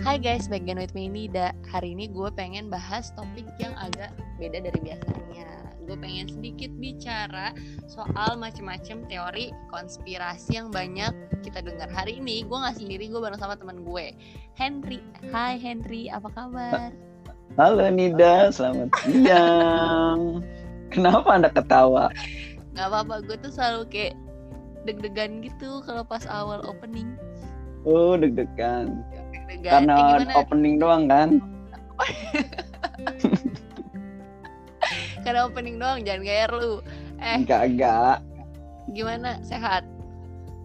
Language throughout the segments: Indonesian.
Hai guys, back again with me Nida. Hari ini gue pengen bahas topik yang agak beda dari biasanya. Gue pengen sedikit bicara soal macem-macem teori konspirasi yang banyak kita dengar Hari ini. Gue gak sendiri, gue bareng sama teman gue. Henry, hai Henry, apa kabar? Halo Nida, selamat siang. Kenapa anda ketawa? Gak apa-apa, gue tuh selalu kayak deg-degan gitu kalau pas awal opening. Oh deg-degan deg-degan Karena Eh, opening doang kan? Karena opening doang, jangan gair lu. Eh, Enggak, enggak gimana? Sehat?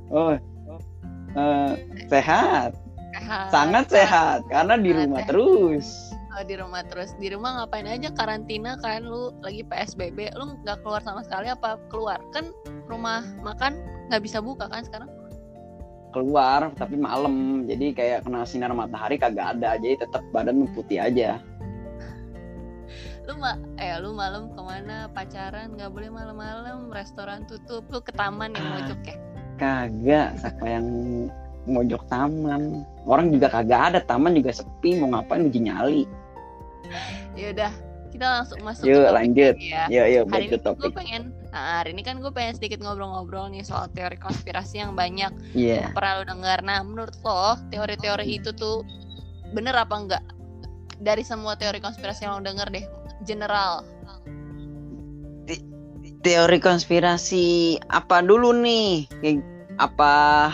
Oh, eh, sehat. Sehat. Sangat sehat Karena di rumah sehat. terus. Oh, di rumah terus. Di rumah ngapain aja? Karantina kan lu lagi psbb lu nggak keluar sama sekali apa keluar? Kan rumah makan nggak bisa buka kan sekarang Keluar tapi malam. Jadi kayak kena sinar matahari kagak ada. Jadi tetap badan putih aja. Lu ma eh lu malam ke mana? Pacaran? Nggak boleh malam-malam. Restoran tutup. Lu ke taman yang Ah. mojok ya Kagak Siapa yang mojok taman? Orang juga kagak ada. Taman juga sepi. Mau ngapain uji nyali? Ya udah kita langsung masuk Yuk, ke topik lanjut. ya Yuk, yuk, hari ini to gue pengen nah, hari ini kan gue pengen sedikit ngobrol-ngobrol nih soal teori konspirasi yang banyak Iya pernah lu dengar. Nah, menurut lo teori-teori itu tuh bener apa enggak? Dari semua teori konspirasi yang lo denger deh, general. teori konspirasi apa dulu nih? Apa?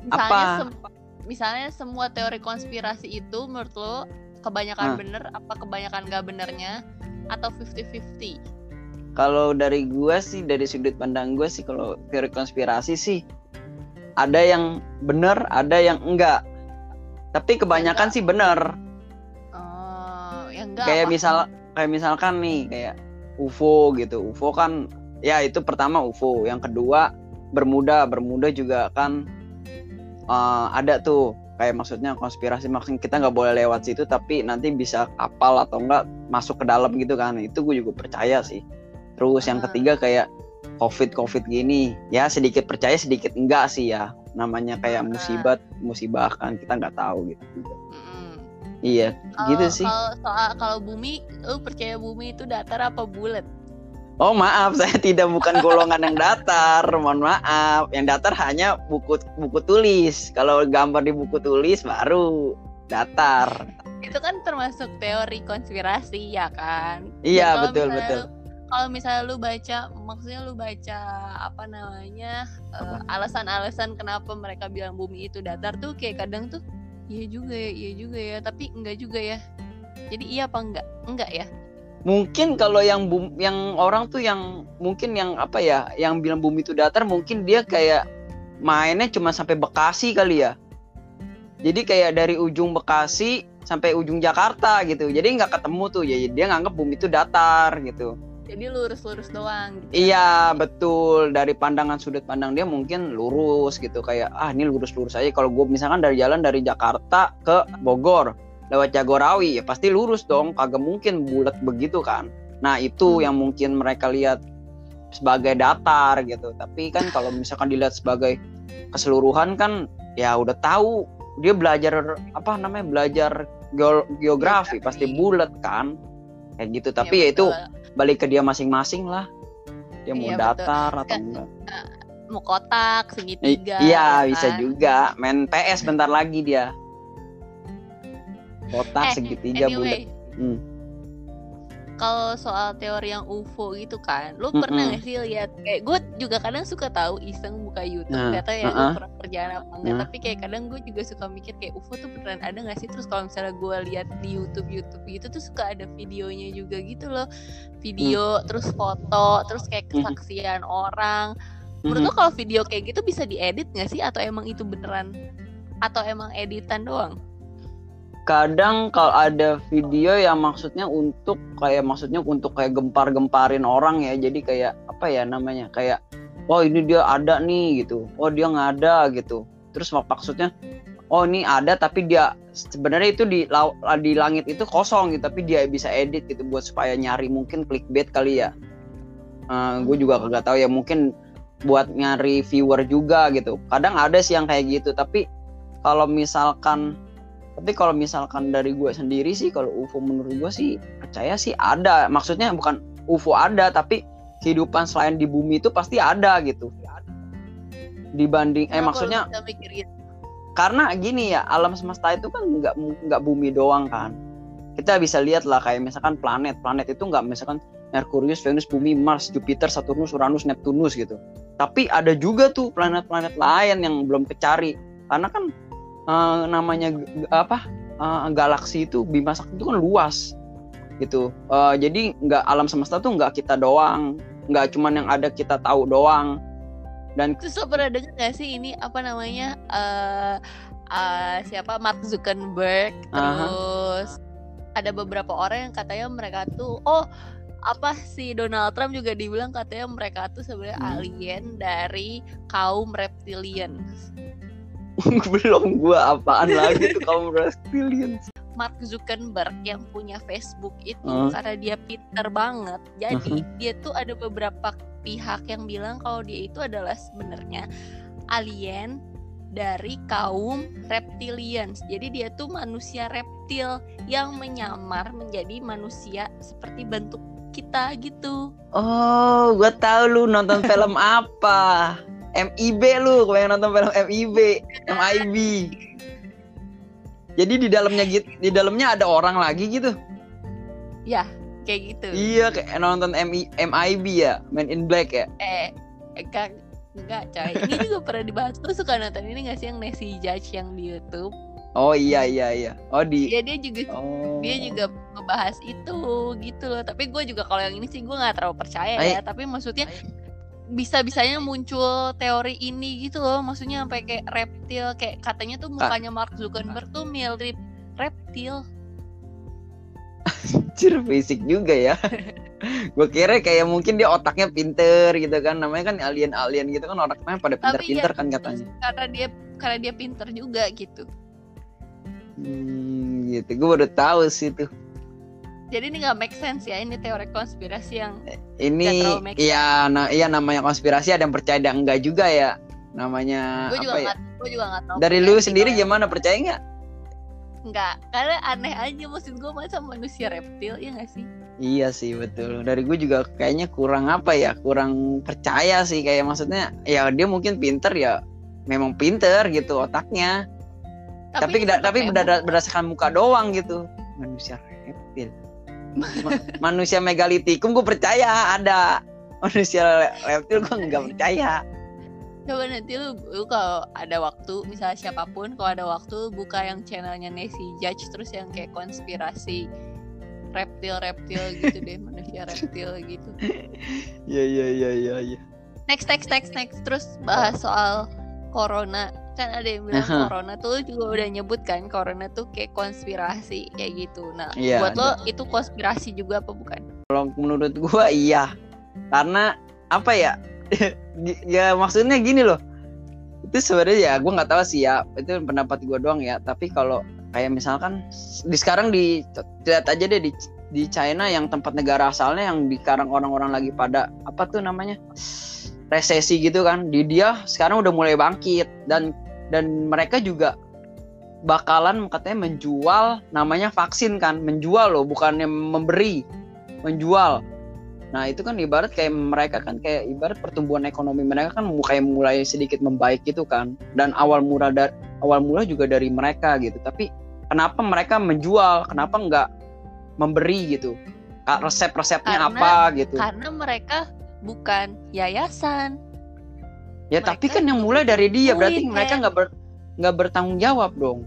Misalnya, Apa? sem- misalnya semua teori konspirasi itu menurut lo kebanyakan Ah. bener apa kebanyakan gak benernya atau 50-50? Kalau dari gua sih dari sudut pandang gua sih kalau teori konspirasi sih ada yang bener, ada yang enggak. Tapi kebanyakan enggak. sih bener. Oh, yang enggak Kayak apa? misal kayak misalkan nih kayak UFO gitu. UFO kan ya itu pertama UFO, yang kedua Bermuda. Bermuda juga kan eh, ada tuh kayak maksudnya konspirasi maksudnya kita nggak boleh lewat situ tapi nanti bisa kapal atau enggak masuk ke dalam gitu kan. Itu gue juga percaya sih. Terus yang Ah. ketiga kayak covid covid gini. Ya sedikit percaya sedikit enggak sih ya. Namanya kayak Ah. musibah musibah kan kita nggak tahu gitu. Iya gitu Kalau- sih. Kalau soal kalau bumi, lu percaya bumi itu datar apa bulat? Oh maaf saya tidak bukan golongan yang datar. Mohon maaf yang datar hanya buku buku tulis. Kalau gambar di buku tulis baru datar. Itu kan termasuk teori konspirasi ya kan? iya kalau betul misalnya betul. lu- kalau misalnya lu baca maksudnya lu baca apa namanya eh, alasan-alasan kenapa mereka bilang bumi itu datar tuh kayak kadang tuh iya juga ya iya juga ya. Tapi enggak juga ya. Jadi iya apa enggak? Enggak ya mungkin kalau yang bum, yang orang tuh yang mungkin yang apa ya yang bilang bumi itu datar mungkin dia kayak mainnya cuma sampai Bekasi kali ya. Jadi kayak dari ujung Bekasi sampai ujung Jakarta gitu. Jadi nggak ketemu tuh ya dia nganggap bumi itu datar gitu. Jadi lurus-lurus doang gitu. iya betul. Dari pandangan sudut pandang dia mungkin lurus gitu. Kayak ah ini lurus-lurus aja. Kalau gue misalkan dari jalan dari Jakarta ke Bogor lewat Jagorawi ya pasti lurus dong. Kagak mungkin bulat begitu kan. Nah itu Hmm. yang mungkin mereka lihat sebagai datar gitu. Tapi kan kalau misalkan dilihat sebagai keseluruhan kan ya udah tahu. Dia belajar apa namanya belajar geo- geografi pasti bulat kan. Kayak gitu. Tapi Iya, ya itu betul. balik ke dia masing-masing lah. Dia mau betul. datar atau Nggak, enggak. mau kotak segitiga iya ya bisa kan? juga. Main PS bentar lagi dia kotak Eh, segitiga bulat anyway Hmm. kalau soal teori yang UFO gitu kan, lu pernah Mm-mm. gak sih lihat kayak gue juga kadang suka tahu iseng buka YouTube, Nah, gak tau ya gue uh-uh. pernah kerjaan apa enggak, Nah. tapi kayak kadang gue juga suka mikir kayak UFO tuh beneran ada gak sih? Terus kalau misalnya gue lihat di YouTube YouTube gitu tuh suka ada videonya juga gitu loh, video, terus foto, terus kayak Hmm. kesaksian orang. Menurut Mhm. lo kalau video kayak gitu bisa diedit gak sih? Atau emang itu beneran? Atau emang editan doang? Kadang kalau ada video yang maksudnya untuk kayak maksudnya untuk kayak gempar-gemparin orang ya. Jadi kayak apa ya namanya kayak oh ini dia ada nih gitu. Oh dia nggak ada gitu. Terus mak- maksudnya oh ini ada tapi dia sebenarnya itu di di langit itu kosong gitu tapi dia bisa edit gitu buat supaya nyari mungkin clickbait kali ya. Gue juga kagak tahu ya mungkin buat nyari viewer juga gitu. Kadang ada sih yang kayak gitu tapi kalau misalkan tapi kalau misalkan dari gue sendiri sih kalau UFO menurut gue sih percaya sih ada. Maksudnya bukan UFO ada tapi kehidupan selain di bumi itu pasti ada gitu. Dibanding eh Kenapa maksudnya mikir gitu? karena gini ya alam semesta itu kan nggak nggak bumi doang kan. Kita bisa lihat lah kayak misalkan planet. Planet itu nggak misalkan Merkurius, Venus, Bumi, Mars, Jupiter, Saturnus, Uranus, Neptunus gitu. Tapi ada juga tuh planet-planet lain yang belum kecari karena kan eh, namanya apa eh, galaksi itu bima sakti itu kan luas gitu. Eh, jadi nggak alam semesta tuh nggak kita doang, nggak cuman yang ada kita tahu doang. Dan Terus lo pernah denger gak sih ini apa namanya eh eh, siapa Mark Zuckerberg terus ada beberapa orang yang katanya mereka tuh oh apa sih Donald Trump juga dibilang katanya mereka tuh sebenarnya Hmm. alien dari kaum reptilian. belum gua apaan lagi tuh kaum reptilians. Mark Zuckerberg yang punya Facebook itu Hmm. karena dia pinter banget. Jadi dia tuh ada beberapa pihak yang bilang kalau dia itu adalah sebenarnya alien dari kaum reptilians. Jadi dia tuh manusia reptil yang menyamar menjadi manusia seperti bentuk kita gitu. Oh, gua tahu lu nonton film apa? MIB lu, yang nonton film MIB, MIB. Jadi di dalamnya gitu, di dalamnya ada orang lagi gitu. Kayak gitu. Iya, kayak nonton MI, MIB ya, Man in Black ya. Eh, enggak enggak coy. Ini juga pernah dibahas. Lu suka nonton ini gak sih yang Nancy Judge yang di YouTube? Oh iya iya iya. Oh di. Iya dia juga Oh. dia juga ngebahas itu gitu loh tapi gue juga kalau yang ini sih gue nggak terlalu percaya Ay. ya tapi maksudnya bisanya muncul teori ini gitu loh maksudnya sampai kayak reptil kayak katanya tuh mukanya Mark Zuckerberg tuh mirip reptil Anjir fisik juga ya. gue kira kayak mungkin dia otaknya pinter gitu kan. Namanya kan alien-alien gitu kan otaknya pada pinter-pinter ya, kan katanya. karena dia karena dia pinter juga gitu Hmm, gitu. Gue baru tahu sih tuh. Jadi ini nggak make sense ya ini teori konspirasi yang Nggak Ini iya nah iya namanya konspirasi ada yang percaya ada enggak juga ya. Namanya gue juga apa ya? nggak gue juga nggak tahu Dari lu potensi sendiri kalau- gimana percaya nggak? nggak karena aneh aja maksud gue masa manusia reptil ya nggak sih Iya sih betul. Dari gue juga kayaknya kurang apa ya, kurang percaya sih kayak maksudnya ya dia mungkin pinter ya, memang pinter gitu otaknya. Tapi tapi bukan. berdasarkan muka doang gitu. Manusia reptil. Ma- manusia megalitikum gue percaya ada. Manusia reptil gue nggak percaya. Coba nanti lu, lu kalau ada waktu, misalnya siapa pun kalau ada waktu buka yang channelnya Nancy Judge terus yang kayak konspirasi reptil-reptil gitu deh, manusia reptil gitu. Iya iya iya iya. iya. Next, next, next, next. Terus bahas soal corona. Kan ada yang bilang corona tuh juga udah nyebut kan corona tuh kayak konspirasi kayak gitu. Nah, Iya, buat lo itu konspirasi juga apa bukan? Kalau menurut gue iya, karena apa ya? ya maksudnya gini loh. Itu sebenarnya ya gue nggak tahu sih ya. Itu pendapat gue doang ya. Tapi kalau kayak misalkan di sekarang di lihat aja deh di di China yang tempat negara asalnya yang di sekarang orang-orang lagi pada apa tuh namanya resesi gitu kan di dia sekarang udah mulai bangkit dan dan mereka juga bakalan katanya menjual namanya vaksin kan menjual loh bukannya memberi menjual. Nah itu kan ibarat kayak mereka kan kayak ibarat pertumbuhan ekonomi mereka kan kayak mulai sedikit membaik gitu kan. Dan awal mula da- awal mula juga dari mereka gitu. Tapi kenapa mereka menjual? Kenapa nggak memberi gitu? Resep-resepnya apa gitu? Karena mereka bukan yayasan. Ya tapi mereka kan yang mulai dari dia berarti duit, mereka nggak ber nggak bertanggung jawab dong.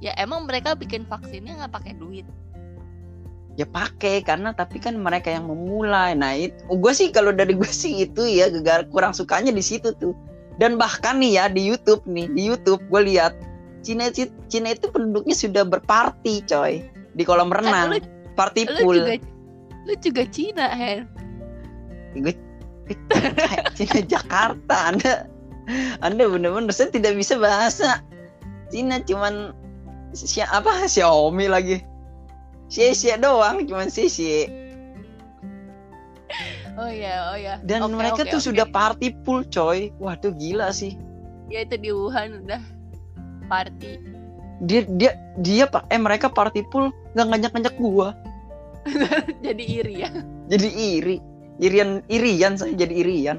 Ya emang mereka bikin vaksinnya nggak pakai duit. ya pakai karena tapi kan mereka yang memulai. Nah itu gue sih kalau dari gue sih itu ya gegar kurang sukanya di situ tuh. Dan bahkan nih ya di YouTube nih di YouTube gue lihat Cina Cina itu penduduknya sudah berparti coy. Di kolam Kan renang lu, party lu pool. juga lu juga Cina, Hen. gue Cina Jakarta anda. Anda bener-bener saya tidak bisa bahasa Cina cuman si apa? Xiaomi lagi. Xie doang cuman Xie Oh iya, oh iya. dan Oke, mereka oke, tuh oke. sudah party pool coy. Waduh gila sih. Ya itu di Wuhan udah party. dia dia dia pak eh mereka party pool nggak ngajak ngajak gua. Jadi iri ya? Jadi iri irian irian saya jadi irian.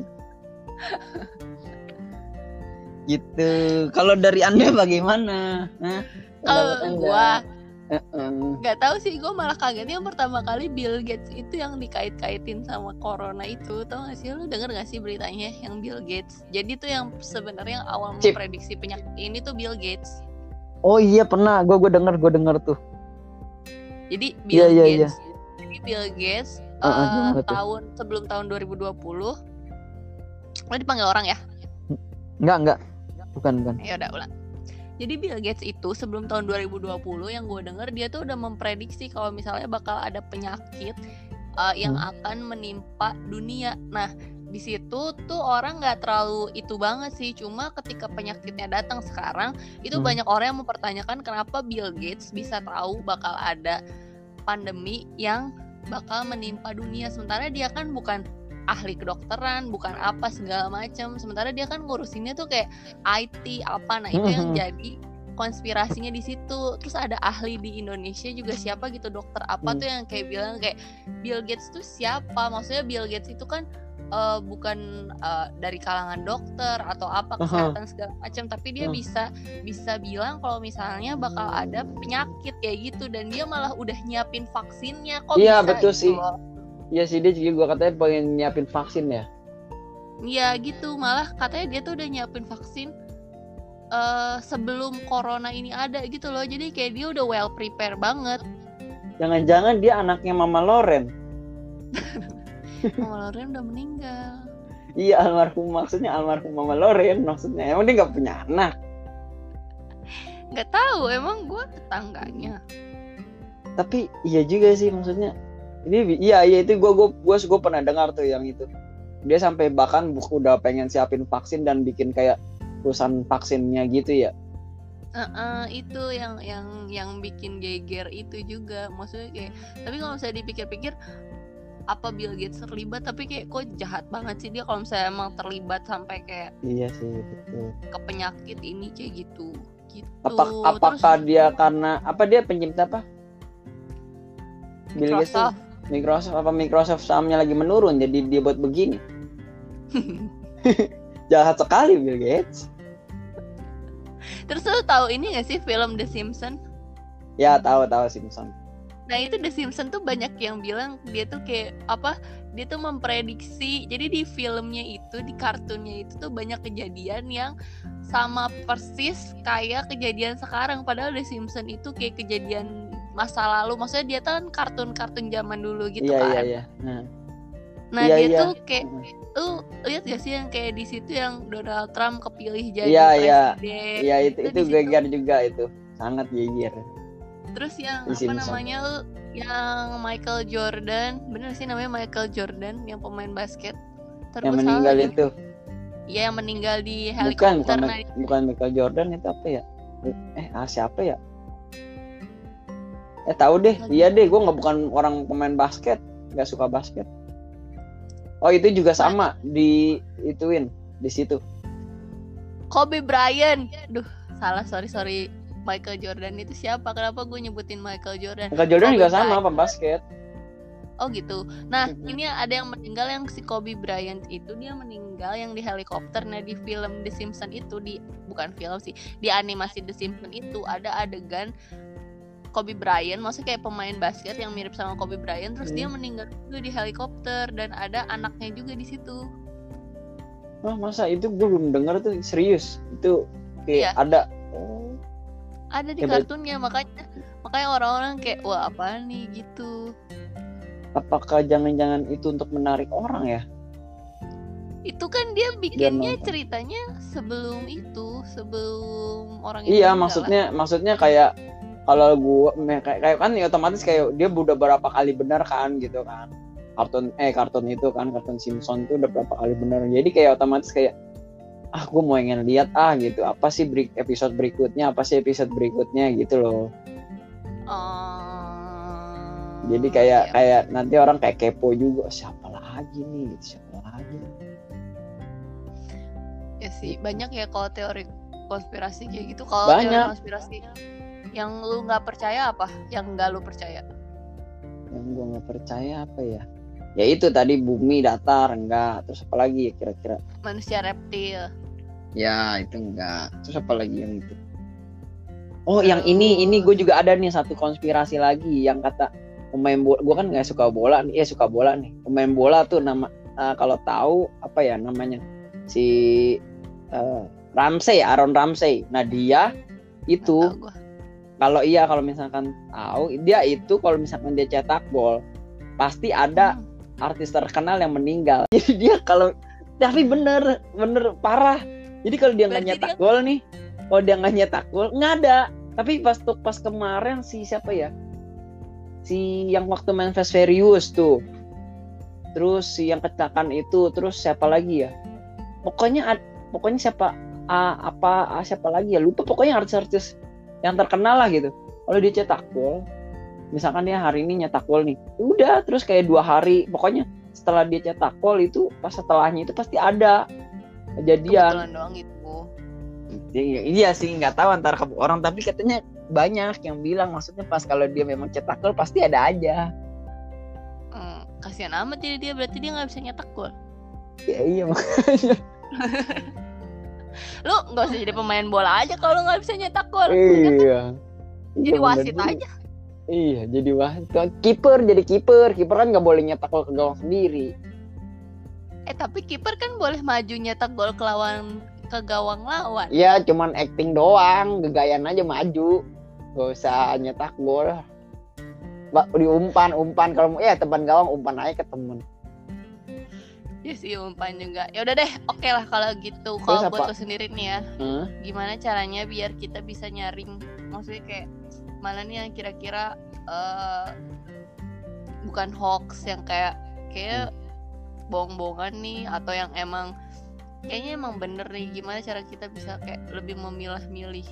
Gitu. Kalau dari anda bagaimana? Hah? kalau Anda? gua nggak tahu sih gue malah kagetnya yang pertama kali Bill Gates itu yang dikait-kaitin sama corona itu tau gak sih? Lu denger gak sih beritanya yang Bill Gates? Jadi tuh yang sebenarnya yang awal Cip. memprediksi penyakit ini tuh Bill Gates. Oh iya pernah. Gua gua denger gua denger tuh. Jadi Iya, Bill iya, iya. Gates jadi Bill Gates Gimana tuh? tahun sebelum tahun 2020 lo dipanggil orang ya enggak enggak bukan bukan ya udah ulang jadi Bill Gates itu sebelum tahun 2020 yang gue denger dia tuh udah memprediksi kalau misalnya bakal ada penyakit uh, yang Hmm. akan menimpa dunia. Nah di situ tuh orang nggak terlalu itu banget sih. Cuma ketika penyakitnya datang sekarang itu Hmm. banyak orang yang mempertanyakan kenapa Bill Gates bisa tahu bakal ada pandemi yang bakal menimpa dunia. Sementara dia kan bukan ahli kedokteran, bukan apa segala macam. Sementara dia kan ngurusinnya tuh kayak IT apa. Nah itu yang Mhm. jadi konspirasinya di situ. Terus ada ahli di Indonesia juga siapa gitu dokter apa Hmm. tuh yang kayak bilang kayak Bill Gates tuh siapa? Maksudnya Bill Gates itu kan eh, bukan eh, dari kalangan dokter atau apa kesehatan segala macam, tapi dia Hmm. bisa bisa bilang kalau misalnya bakal ada penyakit kayak gitu dan dia malah udah nyiapin vaksinnya kok Iya, bisa betul gitu sih. Iya sih dia juga gua katanya pengen nyiapin vaksin ya. Iya gitu malah katanya dia tuh udah nyiapin vaksin eh sebelum corona ini ada gitu loh jadi kayak dia udah well prepare banget Jangan-jangan dia anaknya Mama Loren. Mama Loren udah meninggal Iya almarhum maksudnya almarhum Mama Loren maksudnya. Emang dia nggak punya anak. nggak tahu emang gue tetangganya Tapi iya juga sih maksudnya. Ini iya iya itu gua gua gua, gua pernah dengar tuh yang itu. Dia sampai bahkan udah pengen siapin vaksin dan bikin kayak perusahaan vaksinnya gitu ya. Eh, itu yang yang yang bikin geger itu juga maksudnya kayak tapi kalau misalnya dipikir-pikir apa Bill Gates terlibat tapi kayak kok jahat banget sih dia kalau misalnya emang terlibat sampai kayak Iya sih betul. ke penyakit ini kayak gitu gitu Apa, apakah dia karena apa dia pencipta apa? Bill Gates tuh Microsoft apa Microsoft sahamnya lagi menurun jadi dia buat begini. Jahat sekali Bill Gates. terus lu tahu ini gak sih film The Simpsons Ya tahu tahu Simpson. Nah itu The Simpsons tuh banyak yang bilang dia tuh kayak apa? Dia tuh memprediksi. Jadi di filmnya itu, di kartunnya itu tuh banyak kejadian yang sama persis kayak kejadian sekarang. Padahal The Simpsons itu kayak kejadian masa lalu. Maksudnya dia tuh kan kartun-kartun zaman dulu gitu Iya kan. iya iya. Nah, Nah Iya, dia iya. tuh kayak lu lihat gak sih yang kayak di situ yang Donald Trump kepilih jadi Iya, iya. presiden. Iya itu itu itu geger juga itu. Sangat geger. Terus yang apa namanya yang Michael Jordan, bener sih namanya Michael Jordan yang pemain basket. Terus Yang meninggal itu. Iya yang meninggal di Bukan helikopter. bukan, Nah, bukan Michael Jordan itu apa ya? Eh ah, siapa ya? Eh tahu deh, Lagi. iya deh, gue nggak bukan orang pemain basket, nggak suka basket. Oh itu juga sama di ituin di situ. Kobe Bryant. Duh, salah sorry sorry. Michael Jordan itu siapa? Kenapa gue nyebutin Michael Jordan? Michael Jordan Kobe juga sama Bryant. pembasket. Oh gitu. Nah, ini ada yang meninggal yang si Kobe Bryant itu dia meninggal yang di helikopter. Nah, di film The Simpsons itu di bukan film sih, di animasi The Simpsons itu ada adegan Kobe Bryant, maksudnya kayak pemain basket yang mirip sama Kobe Bryant, terus dia Hmm. meninggal juga di helikopter dan ada anaknya juga di situ. Wah masa itu gue belum dengar tuh serius itu Iya. kayak ada. Ada di Hebat. kartunnya makanya makanya orang-orang kayak wah apa nih gitu. apakah jangan-jangan itu untuk menarik orang ya? Itu kan dia bikinnya ceritanya sebelum itu, sebelum orang itu Iya meninggal. maksudnya maksudnya kayak kalau gua kayak, kayak kan ya otomatis kayak dia udah berapa kali benar kan gitu kan kartun eh kartun itu kan kartun Simpson tuh udah berapa kali benar jadi kayak otomatis kayak ah gue mau ingin lihat ah gitu apa sih break episode berikutnya apa sih episode berikutnya gitu loh Oh, jadi kayak iya. kayak nanti orang kayak kepo juga siapa lagi nih gitu, siapa lagi ya sih banyak ya kalau teori konspirasi kayak gitu. Kalau teori konspirasi Yang lu nggak percaya apa? Yang nggak lu percaya? Yang gue nggak percaya apa ya? Ya itu tadi bumi datar enggak. Terus apa lagi ya kira-kira? Manusia reptil. Ya itu enggak. Terus apa lagi yang itu? Oh yang ini ini gue juga ada nih satu konspirasi lagi yang kata pemain bola. Gue kan nggak suka bola nih. Ya suka bola nih. Pemain bola tuh nama uh, kalau tahu apa ya namanya si uh, Ramsey Aaron Ramsey. Nah dia itu kalau iya kalau misalkan tahu dia itu kalau misalkan dia cetak gol pasti ada Hmm. artis terkenal yang meninggal. Jadi dia kalau tapi bener bener parah. Jadi kalau dia nggak nyetak dia- gol nih, kalau dia nggak nyetak gol nggak ada. Tapi pas tuh pas kemarin si siapa ya? Si yang waktu main Fast Furious tuh. Terus si yang kecelakaan itu, terus siapa lagi ya? Pokoknya pokoknya siapa A, apa A, siapa lagi ya? Lupa pokoknya artis-artis yang terkenal lah gitu. Kalau dia cetak gol, misalkan dia hari ini nyetak gol nih, ya udah terus kayak dua hari, pokoknya setelah dia cetak gol itu pas setelahnya itu pasti ada kejadian. Kebetulan doang gitu. Iya, iya sih nggak tahu antara orang tapi katanya banyak yang bilang maksudnya pas kalau dia memang cetak gol pasti ada aja. Hmm, kasihan amat jadi dia berarti dia nggak bisa nyetak gol. Ya iya makanya. Lu nggak usah jadi pemain bola aja kalau nggak bisa nyetak gol. Kan iya. Jadi Iya, bener wasit aja. Iya, jadi wasit. Kiper jadi kiper, kiper kan nggak boleh nyetak gol ke gawang sendiri. Eh tapi kiper kan boleh maju nyetak gol ke lawan ke gawang lawan. Iya, cuman acting doang, gegayan aja maju. Gak usah nyetak gol. Mbak diumpan, umpan kalau mau ya teman gawang umpan aja ke temen. Ya sih umpan juga. Ya udah deh, oke lah kalau gitu. Kalau buat lu sendiri nih ya, Hmm? gimana caranya biar kita bisa nyaring maksudnya kayak mana nih yang kira-kira eh, bukan hoax yang kayak kayak bohong-bohongan nih atau yang emang kayaknya emang bener nih gimana cara kita bisa kayak lebih memilah-milih?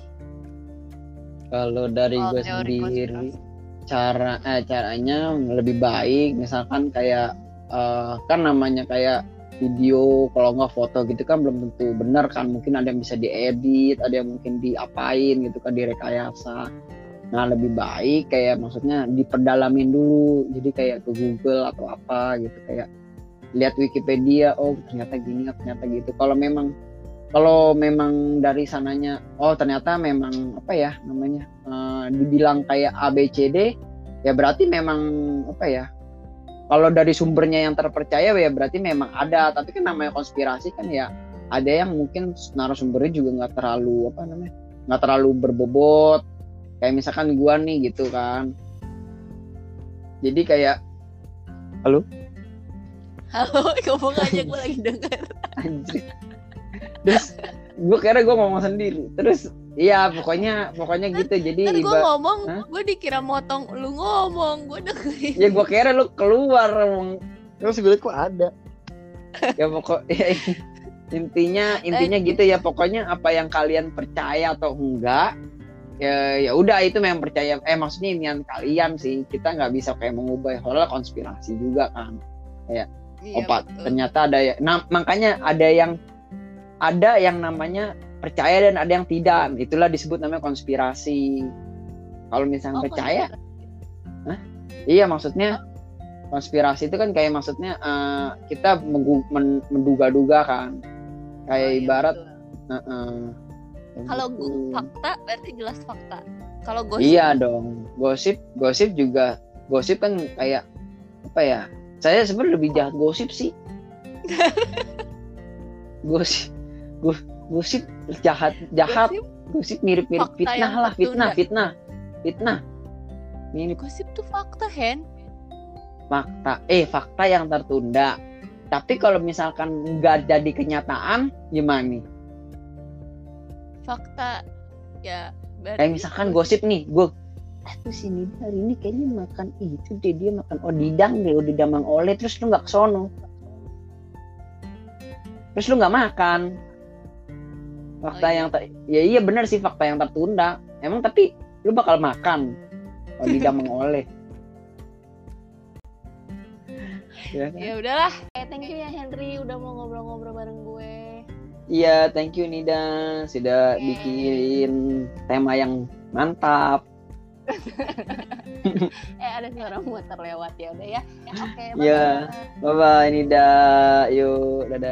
Kalau dari soal gue sendiri, cara eh, caranya lebih baik misalkan kayak eh, kan namanya kayak video kalau nggak foto gitu kan belum tentu benar kan mungkin ada yang bisa diedit ada yang mungkin diapain gitu kan direkayasa. Nah lebih baik kayak maksudnya diperdalamin dulu jadi kayak ke Google atau apa gitu kayak lihat Wikipedia oh ternyata gini oh, ternyata gitu. Kalau memang kalau memang dari sananya oh ternyata memang apa ya namanya eh, dibilang kayak ABCD ya berarti memang apa ya kalau dari sumbernya yang terpercaya ya berarti memang ada. Tapi kan namanya konspirasi kan ya ada yang mungkin narasumbernya juga nggak terlalu apa namanya nggak terlalu berbobot. Kayak misalkan gua nih gitu kan. Jadi kayak halo ngomong aja gue lagi denger. Anjir terus gue kira gue ngomong sendiri. Terus iya pokoknya pokoknya gitu. Jadi kan gue iba ngomong Hah? gue dikira motong lu ngomong gue dengerin. Ya gue kira lu keluar ngomong. terus gue kok ada. Ya pokok ya, intinya intinya gitu ya. Pokoknya apa yang kalian percaya atau enggak ya ya udah itu memang percaya. Eh maksudnya ini kalian sih. Kita nggak bisa kayak mengubah. Soalnya konspirasi juga kan Iya, opat betul. ternyata ada ya. Nah makanya ada yang ada yang namanya percaya dan ada yang tidak. Itulah disebut namanya konspirasi. Kalau misalnya Oh, percaya konspirasi. iya maksudnya konspirasi itu kan kayak maksudnya eh, kita menduga-duga kan. Oh, kayak iya, ibarat eh, kayak kalau gitu. fakta berarti jelas fakta. Kalau gosip? Iya dong. Gosip gosip juga gosip kan kayak apa ya saya sebenarnya lebih jahat gosip sih. Gosip. Go- gosip jahat jahat. Gosip, gosip mirip-mirip Fakta fitnah lah fitnah tertunda. fitnah. Fitnah. Mirip. Gosip tuh fakta Hen. Fakta. Eh fakta yang tertunda. Tapi kalau misalkan nggak jadi kenyataan gimana nih? Fakta. Ya berarti kayak misalkan gosip nih gue aku sini hari ini kayaknya makan itu deh dia makan odidang deh odidang mang oleh terus lu nggak kesono terus lu nggak makan fakta Oh, iya. yang ter- ya iya benar sih fakta yang tertunda emang tapi lu bakal makan odidang mang oleh ya kan? ya udahlah Eh, thank you ya Henry udah mau ngobrol-ngobrol bareng gue Iya, thank you Nida sudah Oke. bikin tema yang mantap. eh ada suara motor lewat ya udah ya. Oke, Iya. bye-bye. Bye bye Nida. Yuk, dadah.